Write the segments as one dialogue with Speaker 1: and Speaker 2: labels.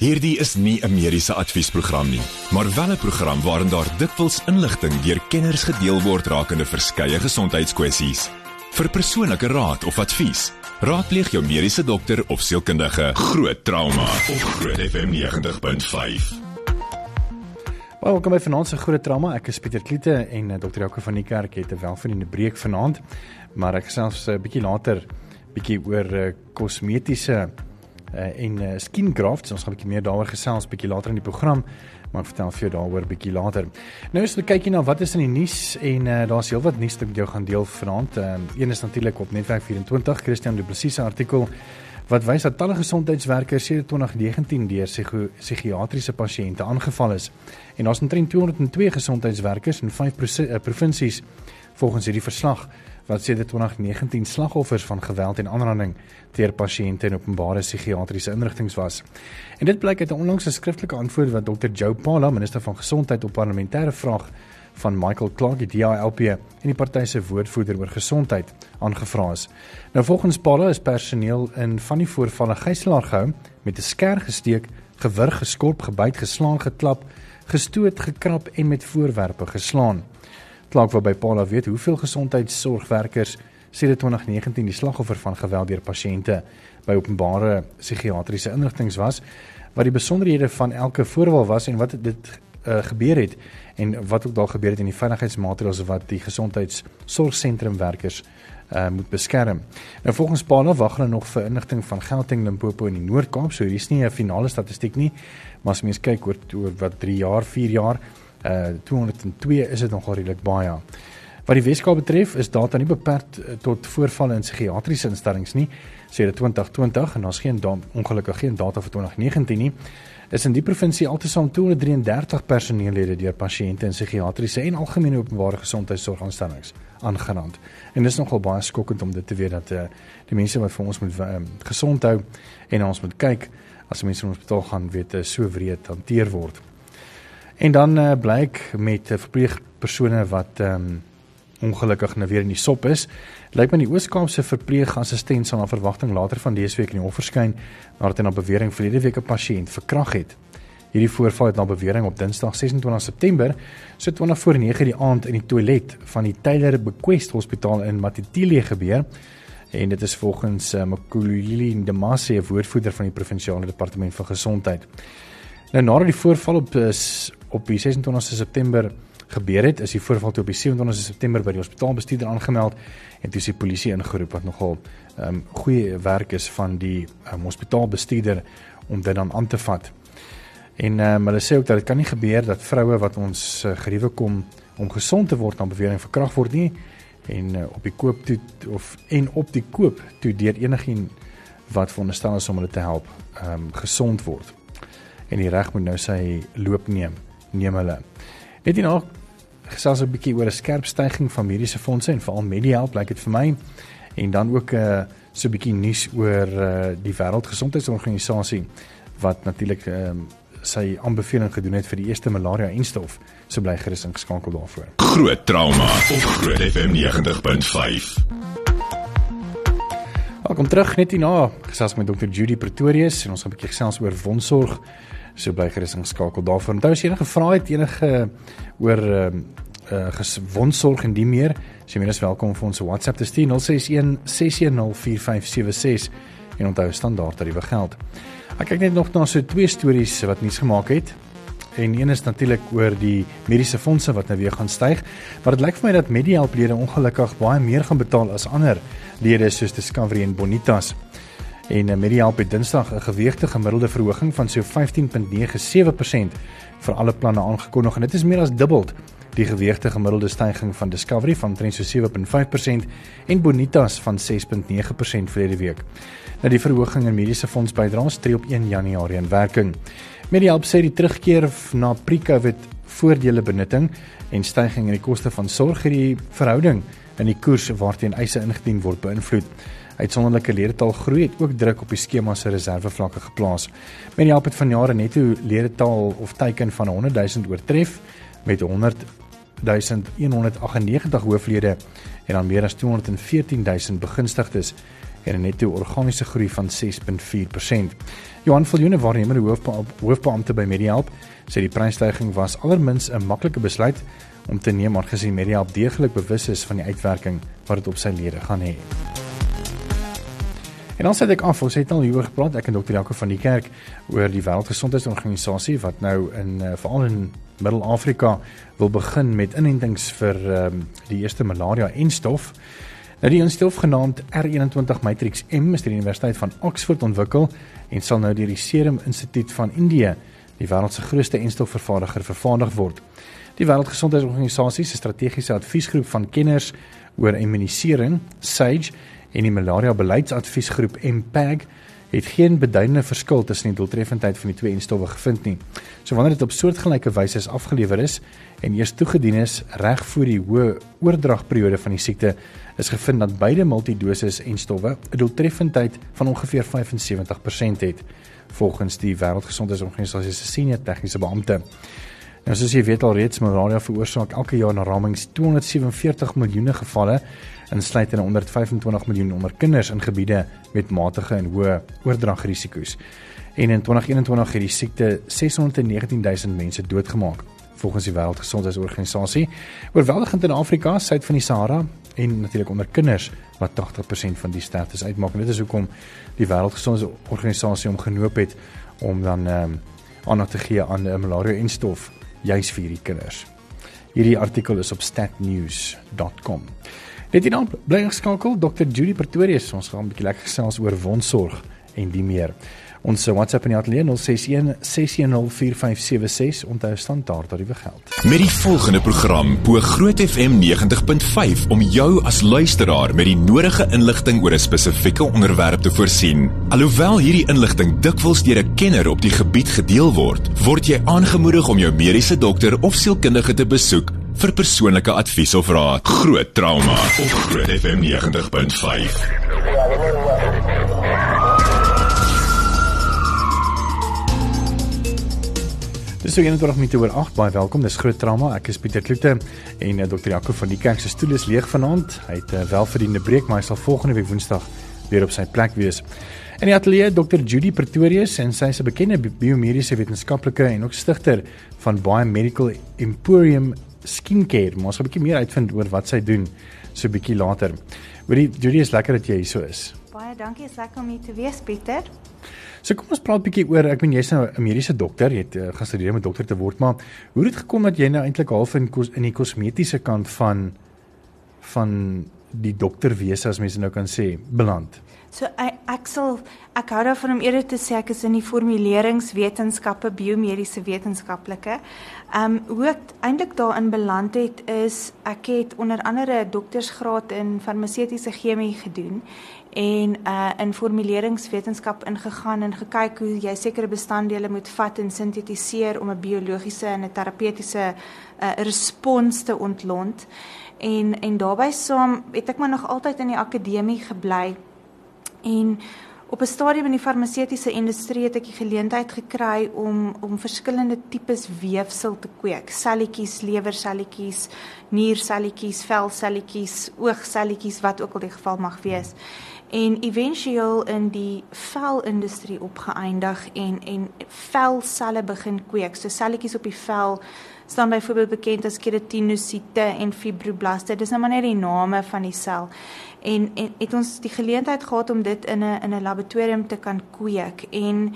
Speaker 1: Hierdie is nie 'n mediese adviesprogram nie, maar wel 'n program waarin daar dikwels inligting deur kenners gedeel word rakende verskeie gesondheidskwessies. Vir persoonlike raad of advies, raadpleeg jou mediese dokter of sielkundige. Groot trauma op Groot FM 90.5.
Speaker 2: Welkom by Vanaand se Groot Trauma. Ek is Pieter Kliete en uh, Dr. Jaco van die kerk het 'n welverdiende breek vanaand, maar ek selfs 'n bietjie later bietjie oor uh, kosmetiese uh, en uh, skin grafts. Ons gaan 'n bietjie meer daaroor gesels bietjie later in die program, maar ek vertel vir jou daaroor bietjie later. Nou as jy kyk hier na wat is in die nuus en uh, daar's heelwat nuus wat ek jou gaan deel vanaand. Uh, een is natuurlik op Netwerk 24 Christian Du Plessis se artikel wat wys dat talle gesondheidswerkers sedert 2019 deur psigiatriese pasiënte aangeval is. En daar's omtrent 202 gesondheidswerkers in 5 provinsies volgens hierdie verslag wat sedert 2019 slagoffers van geweld en aanranding deur pasiënte in openbare psigiatriese instellings was. En dit blyk uit 'n onlangse skriftelike antwoord wat Dr. Joe Pala, minister van gesondheid op parlementêre vraag van Michael Clark, die DILP en die party se woordvoerder oor gesondheid aangevra is. Nou volgens Pala is personeel in van die voorvalle gijslaar gehou met 'n sker gesteek, gewurg, geskorp, gebyt, geslaan, geklap, gestoot, gekrap en met voorwerpe geslaan. Klaak waarby Paula weet hoeveel gesondheidsorgwerkers sedert 2019 die slagoffer van geweld deur pasiënte by openbare psigiatriese instellings was, wat die besonderhede van elke voorval was en wat dit uh, gebeur het en wat ook daar gebeur het in die veiligheidsmaatreëls wat die gesondheidsorgsentrumwerkers uh, moet beskerm. Nou volgens Paula wag hulle nog vir inligting van Gauteng, Limpopo en die Noord-Kaap, so hier is nie 'n finale statistiek nie, maar as mens kyk oor oor wat 3 jaar, 4 jaar uh 202 is dit nogal redelik baie. Wat die Weskaap betref, is data nie beperk uh, tot voorvalle in psigiatriese instellings nie, sê dit 2020 en daar's geen ongelukkig geen data vir 2019 nie. Is in die provinsie altesaam 233 personeellede deur pasiënte in psigiatriese en algemene openbare gesondheidsorginstellings aangerand. En dis nogal baie skokkend om dit te weet dat uh, die mense wat vir ons moet uh, gesond hou en ons moet kyk as mense in ons hospitaal gaan weet uh, so wreed hanteer word. En dan uh, blyk met uh, verpleegpersone wat ehm um, ongelukkig nou weer in die sop is. Lyk my die Oos-Kaapse verpleegassistent sal na verwagting later van dese week in die hof verskyn nadat hy na bewering verlede week 'n pasiënt verkrag het. Hierdie voorval het na bewering op Dinsdag 26 September so 20 voor 9 die aand in die toilet van die Tyler Bequest Hospitaal in Matitile gebeur. En dit is volgens uh, Makulili Ndamase, woordvoerder van die provinsiale departement van gesondheid. Nou nadat die voorval op op die 26 September gebeur het, is die voorval toe op die 27 September by die hospitaalbestuurder aangemeld en toe is die polisie ingeroep wat nogal ehm um, goeie werk is van die um, hospitaalbestuurder om dit dan aan te vat. En ehm um, hulle sê ook dat dit kan nie gebeur dat vroue wat ons uh, geriewe kom om gesond te word aan bewering verkragt word nie en uh, op die koop toe of en op die koop toe deur enigiemand wat veronderstel is om hulle te help ehm um, gesond word. En die reg moet nou sy loop neem neem hulle. Net hierna gesels 'n bietjie oor 'n skerp stygings van mediese fondse en veral Medihelp lyk dit vir my en dan ook 'n uh, so 'n bietjie nuus oor uh, die Wêreldgesondheidsorganisasie wat natuurlik uh, sy aanbeveling gedoen het vir die eerste malaria-enstof. So bly gerus ingeskakel daarvoor.
Speaker 1: Groot trauma op Groot FM 90.5.
Speaker 2: Welkom terug net hierna gesels met Dr Judy Pretorius en ons gaan 'n bietjie gesels oor wondsorg so bly gerus ingeskakel daarvoor. Onthou as jy enige vrae het enige oor ehm uh, gesondsorg en die meer, as jy minstens welkom vir ons WhatsApp te stuur 061 610 4576 en onthou standaard tariewe geld. Ek kyk net nog na so twee stories wat nuus gemaak het. En een is natuurlik oor die mediese fondse wat nou weer gaan styg. Maar dit lyk vir my dat Medihelp lede ongelukkig baie meer gaan betaal as ander lede soos Discovery en Bonitas en eh, met die help het Dinsdag 'n geweegte gemiddelde verhoging van so 15.97% vir alle planne aangekondig en dit is meer as dubbel die geweegte gemiddelde stygings van Discovery van omtrent so 7.5% en Bonitas van 6.9% verlede week. Nou die verhoging in mediese fondsbydraes tree op 1 Januarie in werking. Met die help sê die terugkeer na pre-COVID voordele benutting en stygings in die koste van sorg het die verhouding in die koers waarteen eise ingedien word beïnvloed. Uitsonderlike ledetal groei het ook druk op die skema se reservevlakke geplaas. Met die help van jare netto ledetal of teiken van 100 000 oortref met 100 1198 hooflede en dan meer as 214 000 begunstigdes en 'n netto organiese groei van 6.4%. Johan Viljoen, waarnemer hoofbeampte by Medihelp, sê die prysstyging was allermins 'n maklike besluit om te neem aangesien Medihelp deeglik bewus is van die uitwerking wat dit op sy lede gaan hê. En dan sê ek af, ons het al hieroor gepraat ek en dokter Jaco van die kerk oor die wêreldgesondheidsorganisasie wat nou in uh, veral in Middel-Afrika wil begin met inentings vir um, die eerste malaria en stof. Nou die instof genaamd R21 Matrix M is deur die Universiteit van Oxford ontwikkel en sal nou deur die Serum Instituut van Indië, die wêreld se grootste enstofvervaardiger, vervaardig word. Die Wêreldgesondheidsorganisasie se strategiese adviesgroep van kenners oor immunisering, SAGE en die malaria beleidsadviesgroep MPAG het geen beduidende verskil tussen die doeltreffendheid van die twee enstowwe gevind nie. So wanneer dit op soortgelyke wyse afgelewer is en eers toegedien is reg voor die hoë oordragperiode van die siekte, is gevind dat beide multidosis enstowwe 'n doeltreffendheid van ongeveer 75% het, volgens die Wêreldgesondheidsorganisasie se senior tegniese beampte. Nou soos jy weet al reeds malaria veroorsaak elke jaar na ramings 247 miljoen gevalle insluitende 125 miljoen onder kinders in gebiede met matige en hoë oordragrisiko's. En in 2021 het die siekte 619 000 mense doodgemaak volgens die Wêreldgesondheidsorganisasie. Oorweldigend in Afrika, suid van die Sahara en natuurlik onder kinders wat 80% van die sterftes uitmaak. En dit is hoekom die Wêreldgesondheidsorganisasie hom genoop het om dan ehm um, aandag te gee aan 'n malaria-enstof juis vir hierdie kinders. Hierdie artikel is op statnews.com. Net hierdan bly geskakel Dr. Judy Pretorius. Ons gaan 'n bietjie lekker gesels oor wondsorg en die meer. Ons WhatsApp in die ateljee 061 6104576 onthou standaard tariewe geld.
Speaker 1: Met die volgende program bo Groot FM 90.5 om jou as luisteraar met die nodige inligting oor 'n spesifieke onderwerp te voorsien. Alhoewel hierdie inligting dikwels deur 'n kenner op die gebied gedeel word, word jy aangemoedig om jou mediese dokter of sielkundige te besoek vir persoonlike advies of raad. Groot trauma op Groot FM 90.5.
Speaker 2: Dis so 21 minute oor 8. Baie welkom. Dis groot trauma. Ek is Pieter Kloete en uh, eh, Dr. Jaco van die kerk se stoel is leeg vanaand. Hy het 'n uh, welverdiende breek, maar hy sal volgende week Woensdag weer op sy plek wees. In die ateljee Dr. Judy Pretorius en sy is 'n bekende biomediese wetenskaplike en ook stigter van Baie Medical Emporium skincare. Ons gaan 'n bietjie meer uitvind oor wat sy doen so 'n bietjie later. Hoorie, Judy, is lekker dat jy hier so is.
Speaker 3: Baie dankie, is lekker om hier te wees, Pieter.
Speaker 2: So kom ons praat 'n bietjie oor, ek bedoel jy's nou 'n mediese dokter, jy het uh, gestudeer om 'n dokter te word, maar hoe het dit gekom dat jy nou eintlik half in in die kosmetiese kant van van die dokterwese as mense nou kan sê beland?
Speaker 3: So ek, ek sal ek hou daarvan om eerder te sê ek is in die formuleringswetenskappe, biomediese wetenskaplike. Ehm um, hoe ek eintlik daarin beland het is ek het onder andere 'n doktorsgraad in farmaseutiese chemie gedoen en uh in formuleringswetenskap ingegaan en gekyk hoe jy sekere bestanddele moet vat en sintetiseer om 'n biologiese en 'n terapeutiese uh respons te ontlont. En en daarbey saam het ek maar nog altyd in die akademie gebly En op 'n stadium in die farmaseutiese industrie het ek die geleentheid gekry om om verskillende tipes weefsel te kweek. Selletjies, lewerselletjies, nierselletjies, velselletjies, oogselletjies wat ook al die geval mag wees. En éventueel in die velindustrie opgeëindig en en velselle begin kweek. So selletjies op die vel staan byvoorbeeld bekend as keratinosiete en fibroblaste. Dis nou maar net die name van die sel en, en het ons die geleentheid gehad om dit in 'n in 'n laboratorium te kan kweek en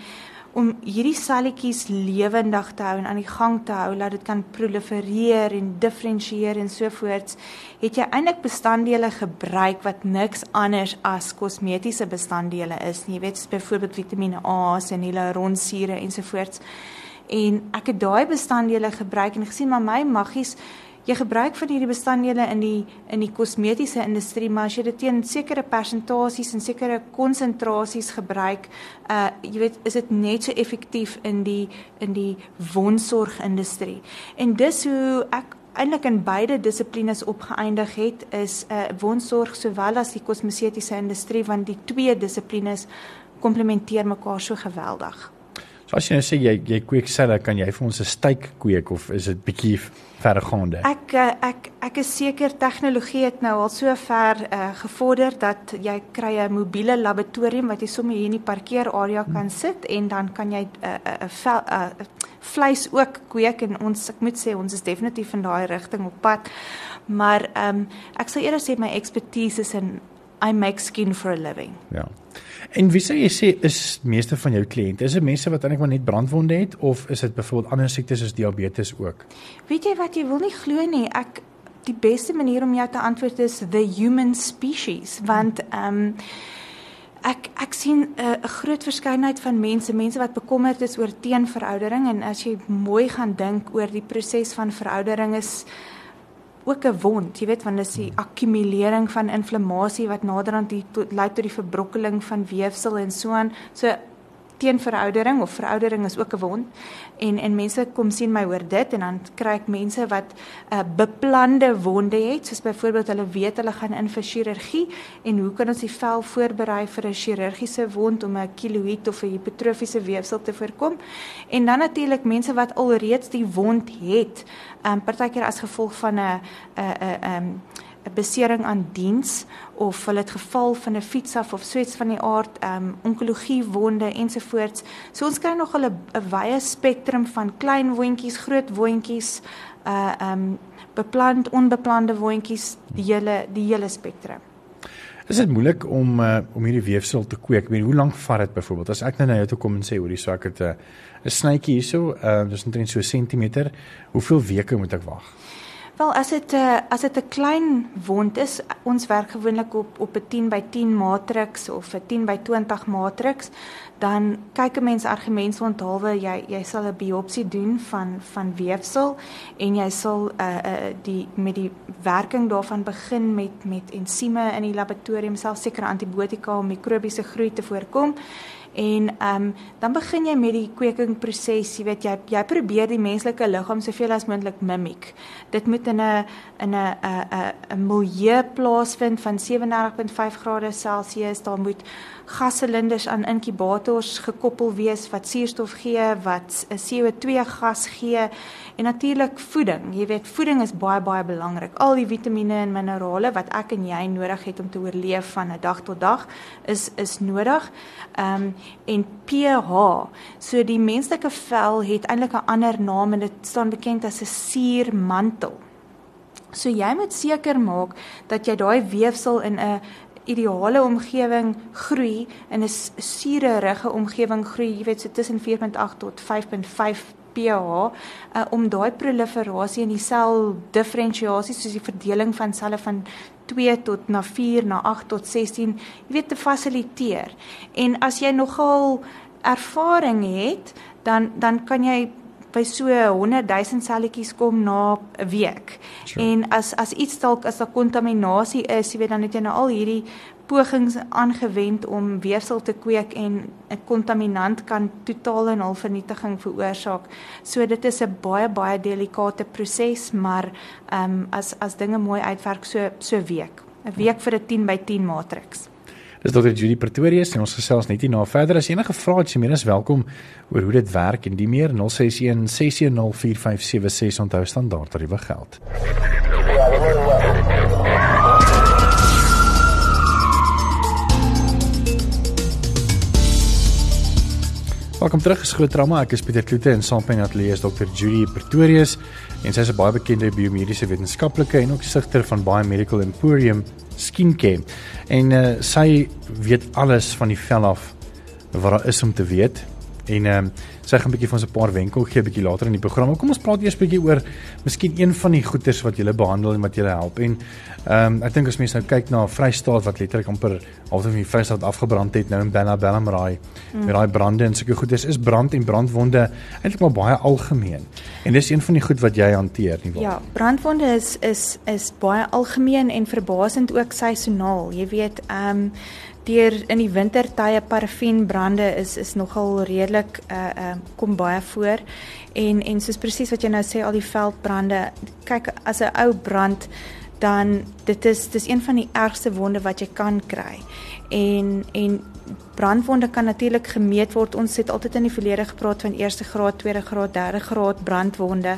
Speaker 3: om hierdie selletjies lewendig te hou en aan die gang te hou dat dit kan prolifereer en diferensieer en so voorts het jy eintlik bestanddele gebruik wat niks anders as kosmetiese bestanddele is nie. Jy weet byvoorbeeld Vitamiene A en hyaluronsure ensovoorts en ek het daai bestanddele gebruik en gesien maar my maggies jy gebruik van hierdie bestanddele in die in die kosmetiese industrie, maar as jy dit teen sekere persentasies en sekere konsentrasies gebruik, uh jy weet, is dit net so effektief in die in die wondsorgindustrie. En dis hoe ek eintlik in beide dissiplines opgeëindig het is 'n uh, wondsorg sowel as die kosmetiese industrie want die twee dissiplines komplementeer mekaar so geweldig.
Speaker 2: As jy nou sê jy jy kweek selle, kan jy vir ons 'n steak kweek of is dit bietjie verregaande?
Speaker 3: Ek eh, ek ek is seker tegnologie het nou al so ver uh, gevorder dat jy kry 'n mobiele laboratorium wat jy sommer hier in die parkeerarea kan sit en dan kan jy 'n uh, 'n uh, uh, uh, vleis ook kweek en ons ek moet sê ons is definitief in daai rigting op pad. Maar ehm um, ek sal eerder sê my expertise is in I make skin for a living.
Speaker 2: Ja. En wie sê jy sê is meeste van jou kliënte is dit mense wat eintlik maar net brandwonde het of is dit byvoorbeeld ander siektes soos diabetes ook?
Speaker 3: Weet jy wat jy wil nie glo nie. Ek die beste manier om jou te antwoord is the human species want ehm um, ek ek sien 'n uh, groot verskeidenheid van mense, mense wat bekommerd is oor teenveroudering en as jy mooi gaan dink oor die proses van veroudering is ook 'n wond, jy weet, want dit is die akkumulering van inflammasie wat naderhand lei tot die verbrokkeling van weefsel en so aan. So teen veroudering of veroudering is ook 'n wond. En en mense kom sien my oor dit en dan kry ek mense wat 'n uh, beplande wonde het soos byvoorbeeld hulle weet hulle gaan in vir chirurgie en hoe kan ons die vel voorberei vir 'n chirurgiese wond om 'n keloïd of 'n hipertrofiese weefsel te voorkom? En dan natuurlik mense wat alreeds die wond het um, partykeer as gevolg van 'n 'n 'n 'n besering aan diens of hulle het geval van 'n fiets af of so iets van die aard, ehm um, onkologie wonde ensovoorts. So ons kry nog 'n 'n wye spektrum van klein wondjies, groot wondjies, uh ehm um, beplant, onbeplande wondjies, die hele die hele spektrum.
Speaker 2: Is dit moeilik om uh, om hierdie weefsel te kweek? Ek meen, hoe lank vat dit byvoorbeeld? As ek nou na jou toe kom en sê hoorie, so ek het 'n uh, 'n snytjie hierso, uh dis omtrent so 'n sentimeter, hoeveel weke moet ek wag?
Speaker 3: Wel as dit 'n uh, as dit 'n klein wond is, ons werk gewoonlik op op 'n 10 by 10 matriks of 'n 10 by 20 matriks, dan kyk 'n mens argumente onthaalwe jy jy sal 'n biopsie doen van van weefsel en jy sal 'n uh, uh, die met die werking daarvan begin met met ensieme in die laboratorium self sekere antibiotika om mikrobiese groei te voorkom En ehm um, dan begin jy met die kwekingproses, jy weet jy jy probeer die menslike liggaam soveel as moontlik mimiek. Dit moet in 'n in 'n 'n 'n milieu plaasvind van 37.5 grade Celsius. Daar moet gassilinders aan inkubators gekoppel wees wat suurstof gee, wat 'n CO2 gas gee en natuurlik voeding. Jy weet voeding is baie baie belangrik. Al die vitamiene en minerale wat ek en jy nodig het om te oorleef van 'n dag tot dag is is nodig. Ehm um, en pH. So die menslike vel het eintlik 'n ander naam en dit staan bekend as 'n suurmantel. So jy moet seker maak dat jy daai weefsel in 'n ideale omgewing groei in 'n suurerige omgewing groei, jy weet so tussen 4.8 tot 5.5 pH uh, om daai proliferasie in die sel diferensiasie soos die verdeling van selle van 2 tot na 4 na 8 tot 16 jy weet te fasiliteer. En as jy nogal ervaring het, dan dan kan jy by so 100 000 selletjies kom na 'n week. Sure. En as as iets dalk as daar kontaminasie is, jy weet dan het jy nou al hierdie pogings aangewend om weefsel te kweek en 'n kontaminant kan totaal en al vernietiging veroorsaak. So dit is 'n baie baie delikate proses, maar ehm um, as as dinge mooi uitwerk so so week. 'n Week vir 'n 10 by 10 matriks.
Speaker 2: Dis Dr. Judy Pretorius en ons gesels net hierna verder. As enige vrae het, jy meer as welkom oor hoe dit werk en die meer 061 610 4576 onthou standaard tariewe geld. Welkom terug gesgroot trauma. Ek is Pieter Kloete en saam met my ateljee is Dr. Judy Pretorius en sy is 'n baie bekende biomediese wetenskaplike en ook sigter van Baie Medical Emporium skincare. En uh, sy weet alles van die vel af wat daar is om te weet. En ehm um, sy gaan 'n bietjie van ons 'n paar wenke gee 'n bietjie later in die program. Kom ons praat eers 'n bietjie oor miskien een van die goeters wat julle behandel en wat julle help. En ehm um, ek dink as mense nou kyk na Vrystaat wat letterlik amper half van die Vrystaat afgebrand het nou in Bella Bellamraai mm. met daai brande en sulke goeters is brand en brandwonde eintlik maar baie algemeen. En dis een van die goed wat jy hanteer nie waar?
Speaker 3: Ja, brandwonde is is is baie algemeen en verbasend ook seisoonaal. Jy weet ehm um, deur in die wintertye parafienbrande is is nogal redelik uh uh kom baie voor. En en soos presies wat jy nou sê al die veldbrande kyk as 'n ou brand dan dit is dis een van die ergste wonde wat jy kan kry. En en brandwonde kan natuurlik gemeet word. Ons het altyd in die verlede gepraat van eerste graad, tweede graad, derde graad brandwonde.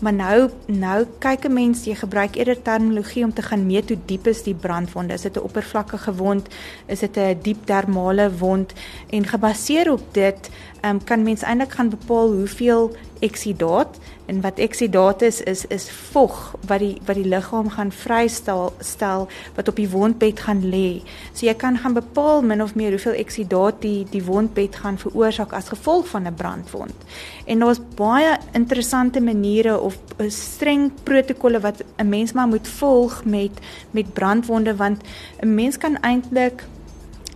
Speaker 3: Maar nou nou kyk 'n mens jy gebruik eerder terminologie om te gaan meet hoe diep is die brandwonde. Is dit 'n oppervlakkige wond? Is dit 'n diep dermale wond? En gebaseer op dit um, kan mens eintlik gaan bepaal hoeveel eksidaat en wat eksidaat is is is vog wat die wat die liggaam gaan vrystel stel wat op die wondbed gaan lê. So jy kan gaan bepaal min of meer hoeveel eksidaat die die wondbed gaan veroorsaak as gevolg van 'n brandwond. En daar's baie interessante maniere of eh, streng protokolle wat 'n mens maar moet volg met met brandwonde want 'n mens kan eintlik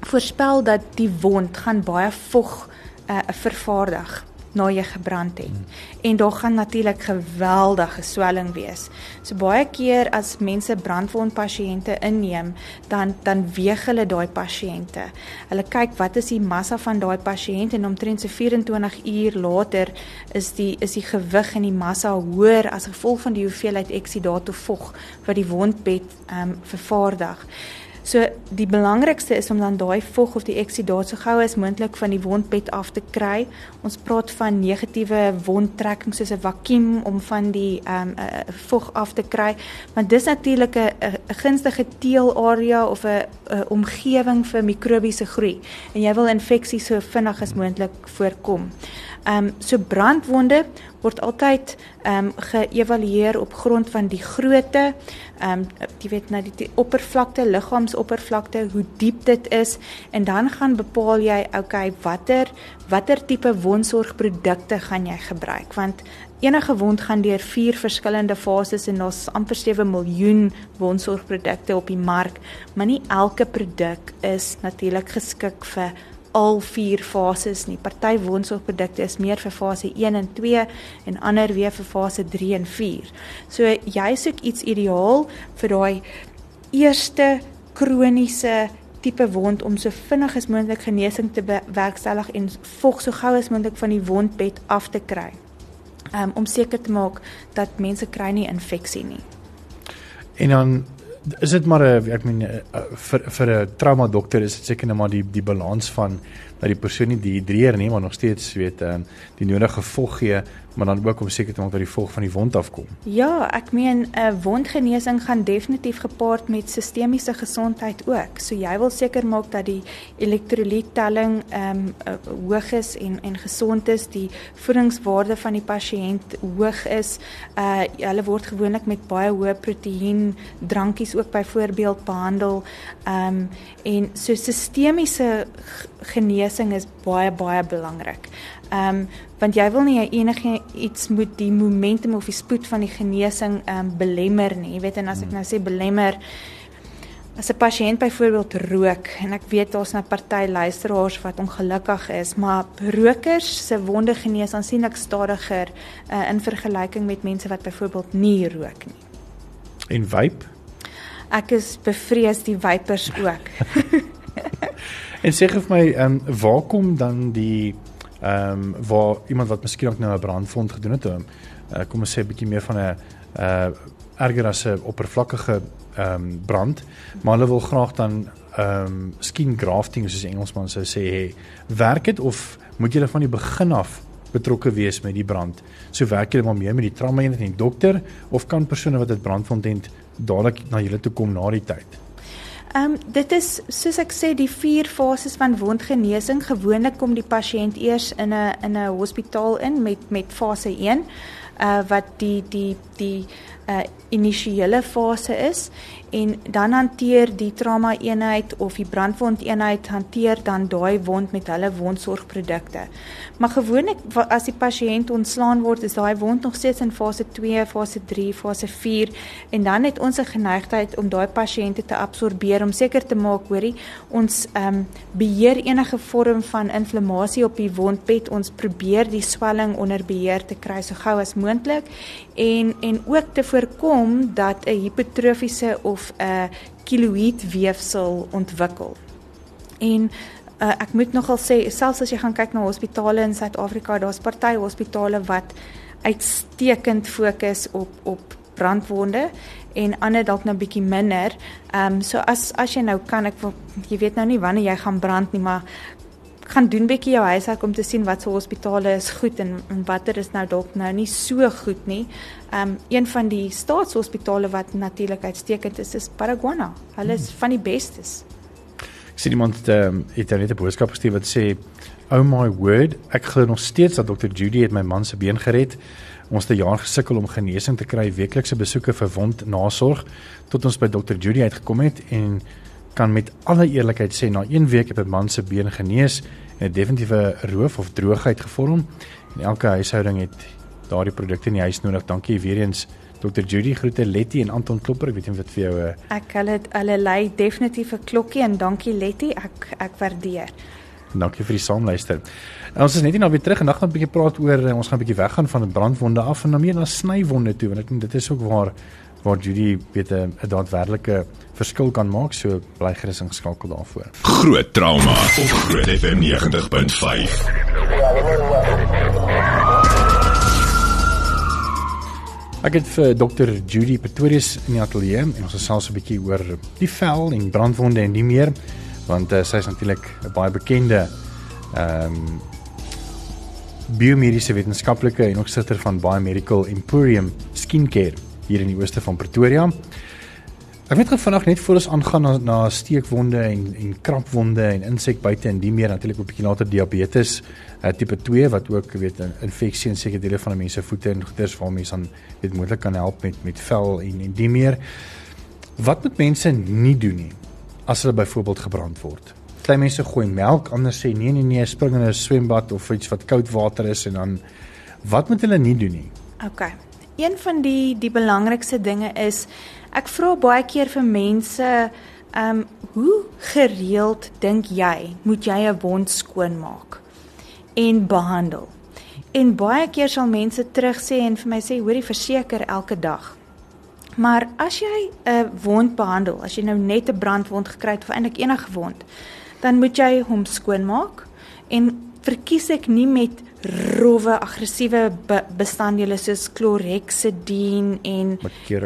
Speaker 3: voorspel dat die wond gaan baie vog uh, vervaardig na jy gebrand het. Hmm. En daar gaan natuurlik geweldige swelling wees. So baie keer as mense brandwond pasiënte inneem, dan dan weeg hulle daai pasiënte. Hulle kyk wat is die massa van daai pasiënt en omtrent so 24 uur later is die is die gewig en die massa hoër as gevolg van die hoeveelheid eksidaat of vog wat die wondbed ehm um, vervaardig. So die belangrikste is om dan daai vog of die eksidaat so gou as moontlik van die wondbed af te kry. Ons praat van negatiewe wondtrekking soos 'n vakuum om van die ehm um, uh, vog af te kry, want dis natuurlik 'n gunstige teelarea of 'n omgewing vir mikrobiese groei en jy wil infeksies so vinnig as moontlik voorkom. Ehm um, so brandwonde word altyd ehm um, geëvalueer op grond van die grootte, ehm um, jy weet nou die, die oppervlakte, liggaamsoppervlakte, hoe diep dit is en dan gaan bepaal jy okay watter watter tipe wondsorgprodukte gaan jy gebruik? Want enige wond gaan deur vier verskillende fases en daar's amper 7 miljoen wondsorgprodukte op die mark, maar nie elke produk is natuurlik geskik vir al vier fases nie. Party woonsorgprodukte is meer vir fase 1 en 2 en ander weer vir fase 3 en 4. So jy soek iets ideaal vir daai eerste kroniese tipe wond om so vinnig as moontlik genesing te bewerkstellig en vog so gou as moontlik van die wondbed af te kry. Um, om seker te maak dat mense kry nie infeksie nie.
Speaker 2: En dan is dit maar 'n ek meen eh, vir vir 'n trauma dokter is dit seker net maar die die balans van dat die persoon nie dehydreer nie maar nog steeds weet ehm die nodige vog gee maar dan ook om seker te maak dat die vog van die wond afkom.
Speaker 3: Ja, ek meen 'n uh, wondgenesing gaan definitief gepaard met sistemiese gesondheid ook. So jy wil seker maak dat die elektrolyttelling ehm um, uh, hoog is en en gesond is, die voedingswaarde van die pasiënt hoog is. Uh hulle word gewoonlik met baie hoë proteïen drankies ook byvoorbeeld behandel. Ehm um, en so sistemiese genesing is baie baie belangrik. Ehm um, want jy wil nie enige iets moet die momentum of die spoed van die genesing ehm um, belemmer nie. Jy weet en as ek hmm. nou sê belemmer as 'n pasiënt byvoorbeeld rook en ek weet daar's 'n party luisteraars wat ongelukkig is, maar rokers se wonde genees aansienlik stadiger uh, in vergelyking met mense wat byvoorbeeld nie rook nie.
Speaker 2: En vape?
Speaker 3: Ek is bevrees die vapers ook.
Speaker 2: en sê vir my, ehm um, waar kom dan die ehm um, waar iemand wat miskien ook nou 'n brandwond gedoen het, um, uh, kom ons sê 'n bietjie meer van 'n uh erger as 'n oppervlakkige ehm um, brand, maar hulle wil graag dan ehm um, skin grafting soos Engelsman sou sê, hey, werk dit of moet jy van die begin af betrokke wees met die brand? So werk jy maar mee met die trauma eenheid en die dokter of kan persone wat dit brandwond het dadelik na julle toe kom na die tyd?
Speaker 3: Ehm um, dit is soos ek sê die vier fases van wondgenesing. Gewoonlik kom die pasiënt eers in 'n in 'n hospitaal in met met fase 1 uh wat die die die uh initiële fase is en dan hanteer die trauma eenheid of die brandwond eenheid hanteer dan daai wond met hulle wondsorgprodukte. Maar gewoonlik as die pasiënt ontslaan word, is daai wond nog steeds in fase 2, fase 3, fase 4 en dan het ons 'n geneigtheid om daai pasiënte te absorbeer om seker te maak hoorie ons ehm um, beheer enige vorm van inflammasie op die wondbed. Ons probeer die swelling onder beheer te kry so gou as moontlik en en ook te voorkom dat 'n hipertrofiese of of 'n kiloïed weefsel ontwikkel. En uh, ek moet nogal sê selfs as jy gaan kyk na hospitale in Suid-Afrika, daar's party hospitale wat uitstekend fokus op op brandwonde en ander dalk nou bietjie minder. Ehm um, so as as jy nou kan ek jy weet nou nie wanneer jy gaan brand nie, maar gaan doen bietjie jou huiswerk om te sien wat se hospitale is goed en, en watter is nou dalk nou nie so goed nie. Um, een van die staatshospitale wat natuurlik uitstekend is is Paraguana. Hulle is hmm. van die bestes.
Speaker 2: Ek sien iemand um, het net 'n boodskap gestuur wat sê Oh my word, ek glo nog steeds dat Dr. Judy het my man se been gered. Ons het 'n jaar gesukkel om genesing te kry, weeklikse besoeke vir wond nasorg tot ons by Dr. Judy uitgekom het en kan met alle eerlikheid sê na 1 week het 'n man se been genees en 'n definitiewe roof of droogheid gevorm en elke huishouding het daardie produkte in die huis nodig. Dankie weer eens Dr Judy groete Letty en Anton Klopper. Ek weet nie wat vir jou 'n.
Speaker 3: Eh, Ek hulle hulle lei definitief 'n klokkie en dankie Letty. Ek ek waardeer.
Speaker 2: Dankie vir die saamluister. En ons is net nie nou weer terug en dan gaan 'n bietjie praat oor eh, ons gaan 'n bietjie weggaan van brandwonde af en dan meer na snywonde toe want ek dink dit is ook waar waar Judy weet 'n daadwerklike verskil kan maak so bly gerus ingeskakel daarvoor.
Speaker 1: Groot trauma op Groot FM 90.5.
Speaker 2: Ek het vir Dr Judy Pretorius in die ateljee en ons gesels 'n bietjie oor die vel en brandwonde en nie meer want uh, sy is natuurlik 'n baie bekende ehm um, biomediese wetenskaplike en ook sitter van Biomedical Emporium Skincare hier in die ooste van Pretoria. Ek weet gou vanaand net voor ons aangaan na, na steekwonde en en krapwonde en insekbyte en die meer natuurlik 'n bietjie later diabetes uh, tipe 2 wat ook weet infeksie in sekere dele van 'n mens se voete en goeders waar mense dan weet moontlik kan help met met vel en en die meer. Wat moet mense nie doen nie as hulle byvoorbeeld gebrand word? Klein mense gooi melk, ander sê nee nee nee, spring in 'n swembad of iets wat koud water is en dan wat moet hulle nie doen nie?
Speaker 3: OK een van die die belangrikste dinge is ek vra baie keer vir mense ehm um, hoe gereeld dink jy moet jy 'n wond skoonmaak en behandel? En baie keer sal mense terug sê en vir my sê hoorie verseker elke dag. Maar as jy 'n wond behandel, as jy nou net 'n brandwond gekry het of eintlik enige wond, dan moet jy hom skoonmaak en verkies ek nie met rowwe aggressiewe be bestanddele soos chlorhexidine en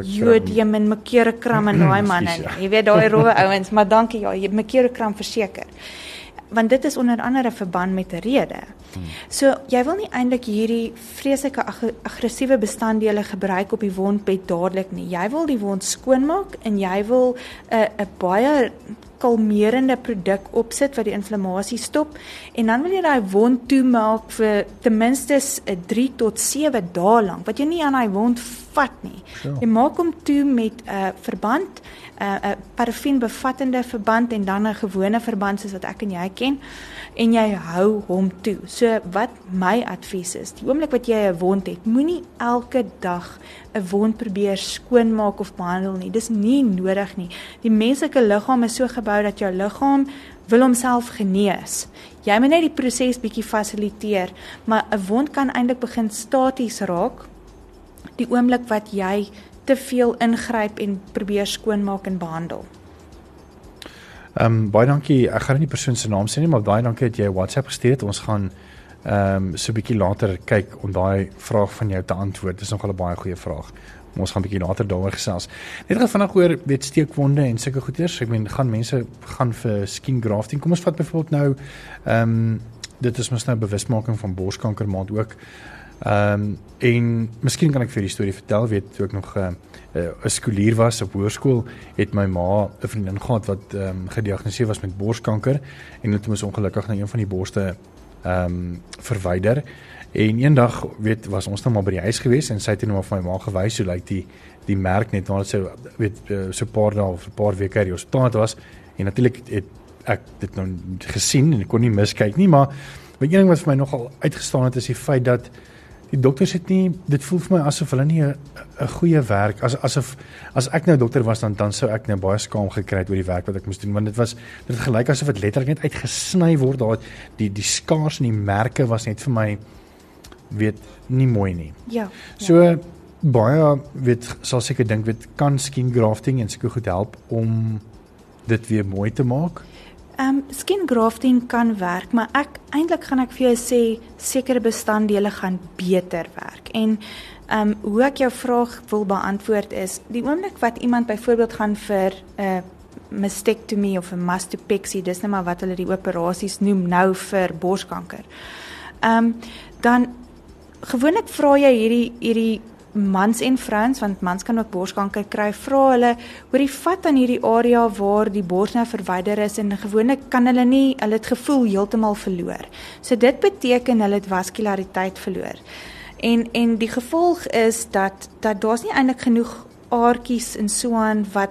Speaker 3: jodium en mercurochrome en daai manne. Ja. Jy weet daai rowwe ouens, maar dankie ja, mercurochrome verseker. Want dit is onder andere verband met 'n rede. Hmm. So jy wil nie eintlik hierdie vreeslike ag aggressiewe bestanddele gebruik op die wondbed dadelik nie. Jy wil die wond skoonmaak en jy wil 'n uh, 'n baie kalmerende produk opsit wat die inflammasie stop en dan wil jy daai wond toemaak vir ten minste 3 tot 7 dae lank wat jy nie aan daai wond vat nie. Ja. Jy maak hom toe met 'n uh, verband, 'n uh, 'n uh, parafin bevattende verband en dan 'n gewone verband soos wat ek en jy ken en jy hou hom toe. So wat my advies is, die oomblik wat jy 'n wond het, moenie elke dag 'n wond probeer skoonmaak of behandel nie. Dis nie nodig nie. Die menslike liggaam is so gebou dat jou liggaam wil homself genees. Jy moet net die proses bietjie fasiliteer, maar 'n wond kan eintlik begin staties raak die oomblik wat jy te veel ingryp en probeer skoonmaak en behandel.
Speaker 2: Ehm um, baie dankie. Ek gaan nie die persoon se naam sê nie, maar baie dankie dat jy WhatsApp gestuur het. Ons gaan ehm um, so 'n bietjie later kyk om daai vraag van jou te antwoord. Dis nogal 'n baie goeie vraag. Ons gaan 'n bietjie later daaroor gesels. Net gou vanaand oor weet steekwonde en sulke goeters. Ek meen gaan mense gaan vir skin grafting. Kom ons vat byvoorbeeld nou ehm um, dit is mos nou bewusmaking van borskanker maand ook. Ehm um, en miskien kan ek vir die storie vertel, weet toe ek nog 'n uh, uh, 'n skoolier was op hoërskool, het my ma 'n vriendin gehad wat ehm um, gediagnoseer was met borskanker en het moes ongelukkig na een van die borste ehm um, verwyder. En eendag weet was ons nou maar by die huis gewees en sy het nou maar vir my ma gewys hoe lyk die die merk net nadat sy weet uh, so 'n paar dae of 'n paar weke hier hospitaal was en natuurlik het ek dit nou gesien en kon nie miskyk nie maar een ding wat vir my nogal uitgestaan het is die feit dat die dokters het nie dit voel vir my asof hulle nie 'n goeie werk as asof as ek nou dokter was dan dan sou ek nou baie skaam gekry het oor die werk wat ek moes doen want dit was dit gelyk asof dit letterlik net uitgesny word daar die die skaars en die merke was net vir my weet nie mooi nie.
Speaker 3: Ja.
Speaker 2: So ja. baie weet sal seker dink weet kan skin grafting en seker goed help om dit weer mooi te maak.
Speaker 3: Ehm um, skin grafting kan werk, maar ek eintlik gaan ek vir jou sê sekere bestanddele gaan beter werk. En ehm um, hoe ek jou vraag wil beantwoord is, die oomblik wat iemand byvoorbeeld gaan vir 'n uh, mastectomy of 'n mastopexy, dis net maar wat hulle die operasies noem nou vir borskanker. Ehm um, dan gewoonlik vra jy hierdie hierdie mans en vrouens want mans kan ook borskanker kry vra hulle oor die vat aan hierdie area waar die bors nou verwyder is en gewoonlik kan hulle nie hulle het gevoel heeltemal verloor. So dit beteken hulle het vaskulariteit verloor. En en die gevolg is dat dat daar's nie eintlik genoeg aartjies en so aan wat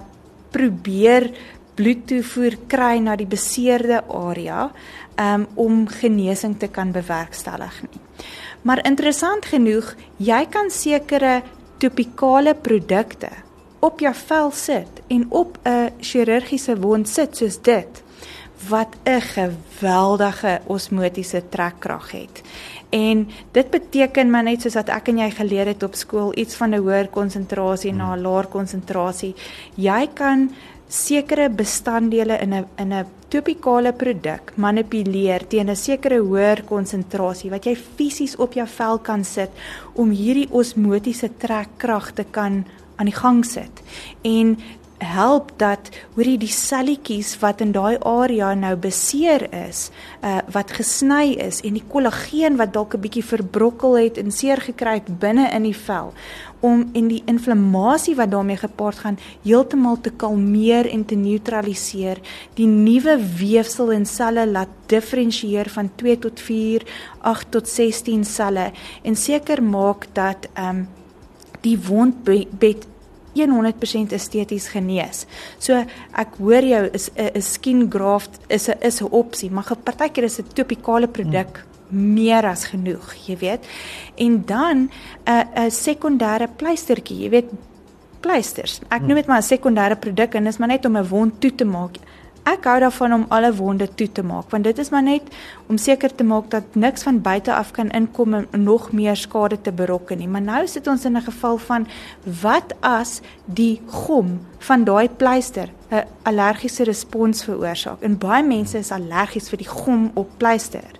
Speaker 3: probeer bloedtoevoer kry na die beseerde area um, om genesing te kan bewerkstellig nie. Maar interessant genoeg, jy kan sekere topikale produkte op jou vel sit en op 'n chirurgiese wond sit soos dit wat 'n geweldige osmotiese trekkrag het. En dit beteken maar net soos wat ek en jy geleer het op skool iets van 'n hoër konsentrasie na 'n laer konsentrasie. Jy kan sekere bestanddele in 'n in 'n topikale produk manipuleer teen 'n sekere hoër konsentrasie wat jy fisies op jou vel kan sit om hierdie osmotiese trekkrag te kan aan die gang sit. En help dat hoorie die selletjies wat in daai area nou beseer is, uh wat gesny is en die kollageen wat dalk 'n bietjie verbrokkel het en seer gekry het binne in die vel om en die inflammasie wat daarmee gepaard gaan heeltemal te kalmeer en te neutraliseer, die nuwe weefsel en selle laat diferensieer van 2 tot 4, 8 tot 16 selle en seker maak dat um, die wondbed 100% esteties genees. So ek hoor jou is 'n skin graft is 'n is 'n opsie, maar partykeer is 'n topikale produk hmm. meer as genoeg, jy weet. En dan 'n 'n sekondêre pleistertjie, jy weet pleisters. Ek noem dit maar 'n sekondêre produk en dis maar net om 'n wond toe te maak. Ek hou daarvan om alle wonde toe te maak want dit is maar net om seker te maak dat niks van buite af kan inkom en nog meer skade te berokken nie. Maar nou sit ons in 'n geval van wat as die gom van daai pleister 'n allergiese respons veroorsaak. En baie mense is allergies vir die gom op pleister.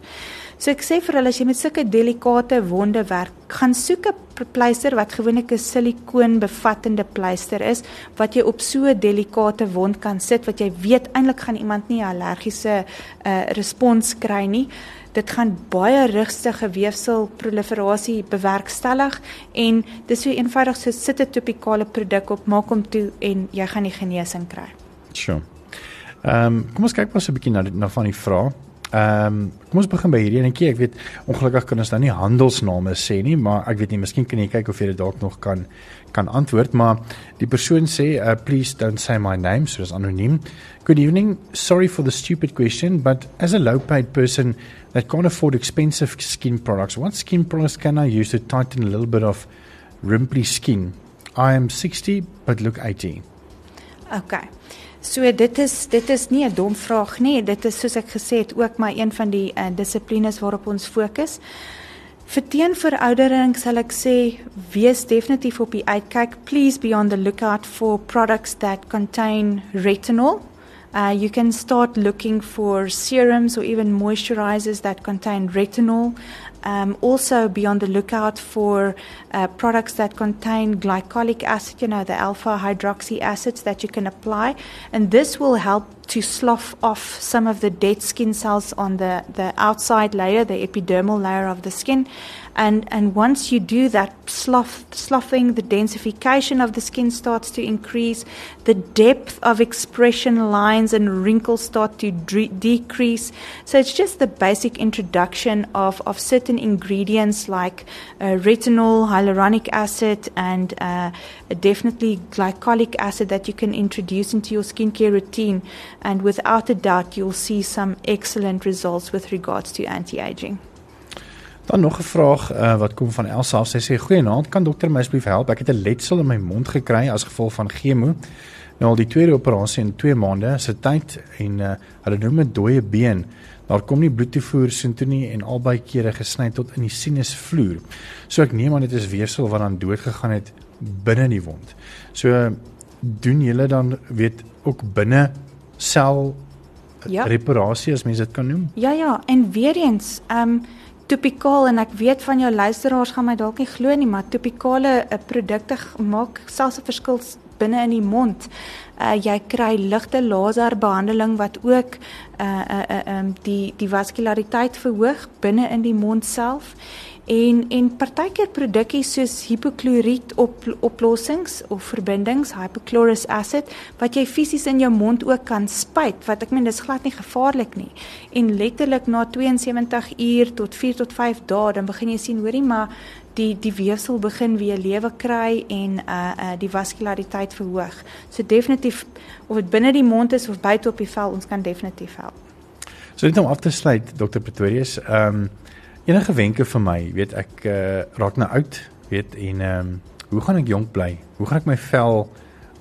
Speaker 3: So ek sê vir hulle as jy met sulke delikate wonde werk, gaan soek 'n pleister wat gewoonlik 'n silikoon bevattende pleister is wat jy op so 'n delikate wond kan sit wat jy weet eintlik gaan iemand nie 'n allergiese uh, respons kry nie. Dit gaan baie rustige weefsel proliferasie bewerkstellig en dis so eenvoudig so sit 'n topikale produk op, maak hom toe en jy gaan die genesing kry.
Speaker 2: Sjoe. Ehm um, kom ons kyk maar so 'n bietjie na na van die vrae. Ehm um, kom ons begin by hierdie enetjie. Ek weet ongelukkig kan ons nou nie handelsname sê nie, maar ek weet nie, miskien kan jy kyk of jy dit dalk nog kan kan antwoord, maar die persoon sê, uh, "Please don't say my name," so dis anoniem. Good evening. Sorry for the stupid question, but as a low-paid person that can't afford expensive skin products, what skin products can I use to tighten a little bit of wrinkly skin? I am 60 but look 80.
Speaker 3: Okay. So dit is dit is nie 'n dom vraag nie. Dit is soos ek gesê het ook maar een van die uh, dissiplines waarop ons fokus. Vir teenveroudering sal ek sê wees definitief op die uitkyk. Please be on the lookout for products that contain retinol. Uh, you can start looking for serums or even moisturizers that contain retinol. Um, also, be on the lookout for uh, products that contain glycolic acid, you know, the alpha hydroxy acids that you can apply. And this will help to slough off some of the dead skin cells on the, the outside layer, the epidermal layer of the skin. And, and once you do that, slough, sloughing, the densification of the skin starts to increase, the depth of expression lines and wrinkles start to de- decrease. So it's just the basic introduction of, of certain ingredients like uh, retinol, hyaluronic acid, and uh, definitely glycolic acid that you can introduce into your skincare routine. And without a doubt, you'll see some excellent results with regards to anti aging.
Speaker 2: Dan nog 'n vraag uh, wat kom van Elsa. Sy sê: "Goeienaand, kan dokter my asseblief help? Ek het 'n letsel in my mond gekry as gevolg van chemo. Nou al die tweede operasie in 2 maande se tyd en uh, hulle noem dit dooie been. Daar kom nie bloedtoevoer soontoe nie en albei kere gesny tot in die sinusvloer. So ek neem aan dit is weefsel wat dan dood gegaan het binne die wond. So doen julle dan weet ook binne sel
Speaker 3: Ja.
Speaker 2: reparasie as mens dit kan noem.
Speaker 3: Ja ja, en weer eens, ehm um, topikaal en ek weet van jou luisteraars gaan my dalk nie glo nie, maar topikale uh, produkte maak selfs 'n verskil binne in die mond. Uh jy kry ligte laserbehandeling wat ook uh uh uh um, die die vaskulariteit verhoog binne in die mond self. En en partykeer produkies soos hipokloriet op oplossings of verbindings, hypochlorous acid wat jy fisies in jou mond ook kan spuit, wat ek meen dis glad nie gevaarlik nie. En letterlik na 72 uur tot 4 tot 5 dae dan begin jy sien, hoorie, maar die die weefsel begin weer lewe kry en uh uh die vaskulariteit verhoog. So definitief of dit binne die mond is of buite op die vel, ons kan definitief help.
Speaker 2: So net om af te sluit Dr Pretorius, ehm um, enige wenke vir my, weet ek uh, raak nou oud, weet en ehm um, hoe gaan ek jonk bly? Hoe gaan ek my vel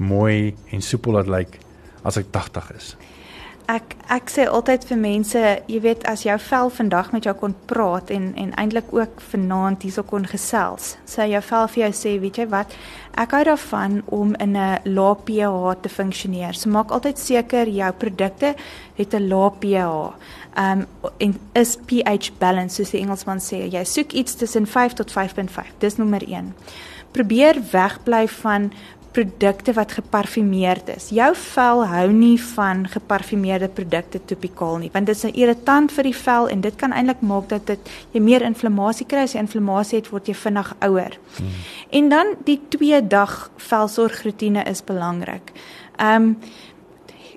Speaker 2: mooi en soepel laat lyk as ek 80 is?
Speaker 3: Ek ek sê altyd vir mense, jy weet as jou vel vandag met jou kon praat en en eintlik ook vanaand hierso kon gesels. Sê jou vel vir jou sê, weet jy wat? Ek hou daarvan om in 'n lae pH te funksioneer. So maak altyd seker jou produkte het 'n lae pH. Um en is pH balance soos die Engelsman sê. Jy soek iets tussen 5 tot 5.5. Dis nommer 1. Probeer wegbly van produkte wat geparfumeerd is. Jou vel hou nie van geparfumeerde produkte topikaal nie, want dit is 'n irritant vir die vel en dit kan eintlik maak dat dit jy meer inflammasie kry. As jy inflammasie het, word jy vinnig ouer. Hmm. En dan die 2 dag velsorgroetine is belangrik. Um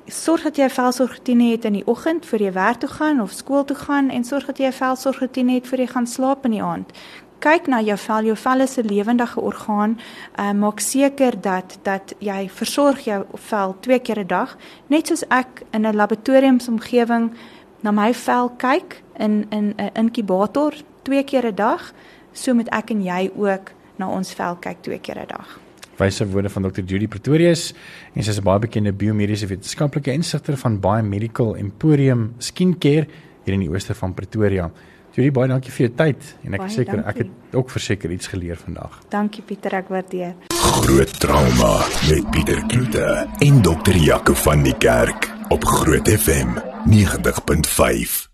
Speaker 3: sorg dat jy 'n velsorgroetine het in die oggend voor jy werk toe gaan of skool toe gaan en sorg dat jy 'n velsorgroetine het voor jy gaan slaap in die aand kyk na jou vel. Jou vel is 'n lewendige orgaan. Uh, maak seker dat dat jy versorg jou vel twee keer 'n dag, net soos ek in 'n laboratoriumsomgewing na my vel kyk in in 'n inkubator twee keer 'n dag, so moet ek en jy ook na ons vel kyk twee keer 'n dag.
Speaker 2: Wyse woorde van Dr Judy Pretorius en sy is 'n baie bekende biomediese wetenskaplike insigter van baie Medical Emporium Skincare hier in die ooste van Pretoria. Judy, baie dankie vir jou tyd en ek seker ek het ook verseker iets geleer vandag.
Speaker 3: Dankie Pieter, ek waardeer.
Speaker 1: Groot trauma met Pieter Kloete en dokter Jaco van die Kerk op Groot FM 90.5.